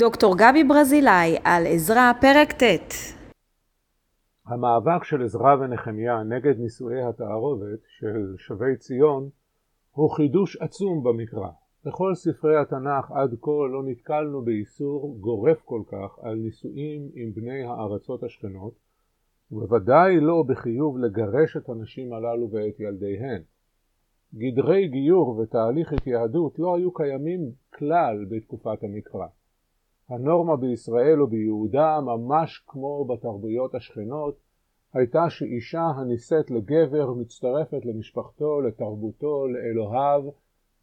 דוקטור גבי ברזילאי על עזרא, פרק ט' המאבק של עזרא ונחמיה נגד נישואי התערובת של שבי ציון הוא חידוש עצום במקרא. בכל ספרי התנ"ך עד כה לא נתקלנו באיסור גורף כל כך על נישואים עם בני הארצות השכנות, ובוודאי לא בחיוב לגרש את הנשים הללו ואת ילדיהן. גדרי גיור ותהליך התייהדות לא היו קיימים כלל בתקופת המקרא. הנורמה בישראל וביהודה, ממש כמו בתרבויות השכנות, הייתה שאישה הנישאת לגבר מצטרפת למשפחתו, לתרבותו, לאלוהיו,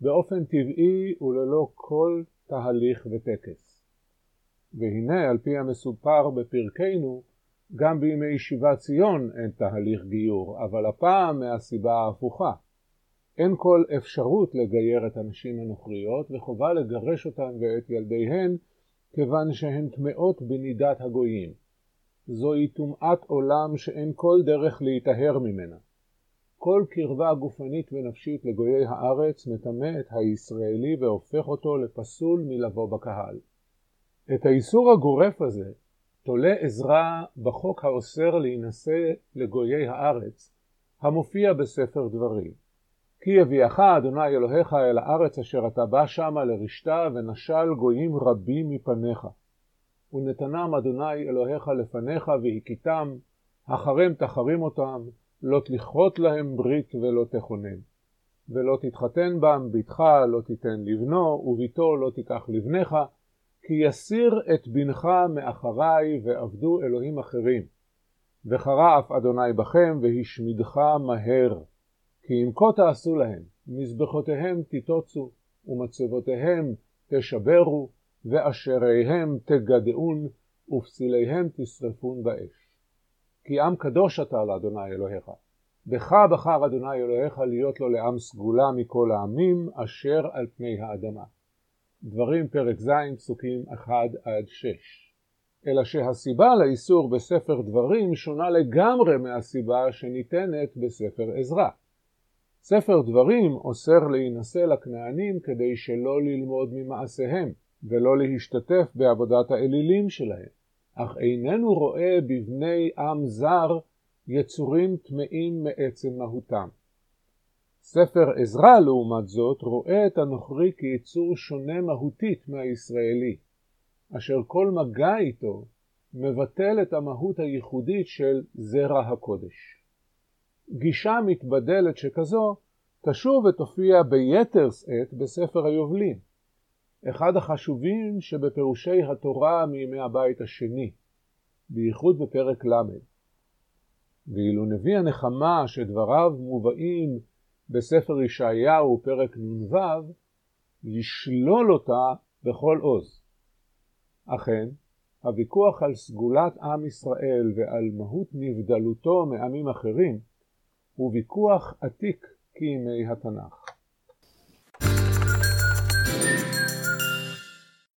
באופן טבעי וללא כל תהליך וטקס. והנה, על פי המסופר בפרקנו, גם בימי שיבת ציון אין תהליך גיור, אבל הפעם מהסיבה ההפוכה. אין כל אפשרות לגייר את הנשים הנוכריות וחובה לגרש אותן ואת ילדיהן כיוון שהן טמאות בנידת הגויים. זוהי טומאת עולם שאין כל דרך להיטהר ממנה. כל קרבה גופנית ונפשית לגויי הארץ מטמא את הישראלי והופך אותו לפסול מלבוא בקהל. את האיסור הגורף הזה תולה עזרא בחוק האוסר להינשא לגויי הארץ, המופיע בספר דברים. כי יביאך אדוני אלוהיך אל הארץ אשר אתה בא שמה לרשתה ונשל גויים רבים מפניך. ונתנם אדוני אלוהיך לפניך והכיתם, אחריהם תחרים אותם, לא תכרות להם ברית ולא תכונן. ולא תתחתן בם, בתך לא תיתן לבנו, וביתו לא תיקח לבנך, כי יסיר את בנך מאחרי ועבדו אלוהים אחרים. וחרה אף אדוני בכם, והשמידך מהר. כי אם כה תעשו להם, מזבחותיהם תיטוצו, ומצבותיהם תשברו, ואשריהם תגדעון, ופסיליהם תשרפון באש. כי עם קדוש אתה לאדוני אלוהיך. בך בחר אדוני אלוהיך להיות לו לעם סגולה מכל העמים אשר על פני האדמה. דברים פרק ז' פסוקים 1 עד 6. אלא שהסיבה לאיסור בספר דברים שונה לגמרי מהסיבה שניתנת בספר עזרא. ספר דברים אוסר להינשא לכנענים כדי שלא ללמוד ממעשיהם ולא להשתתף בעבודת האלילים שלהם, אך איננו רואה בבני עם זר יצורים טמאים מעצם מהותם. ספר עזרא לעומת זאת רואה את הנוכרי כיצור שונה מהותית מהישראלי, אשר כל מגע איתו מבטל את המהות הייחודית של זרע הקודש. גישה מתבדלת שכזו תשוב ותופיע ביתר שאת בספר היובלים, אחד החשובים שבפירושי התורה מימי הבית השני, בייחוד בפרק ל'. ואילו נביא הנחמה שדבריו מובאים בספר ישעיהו פרק נ"ו, ישלול אותה בכל עוז. אכן, הוויכוח על סגולת עם ישראל ועל מהות נבדלותו מעמים אחרים הוא ויכוח עתיק כימי התנ"ך.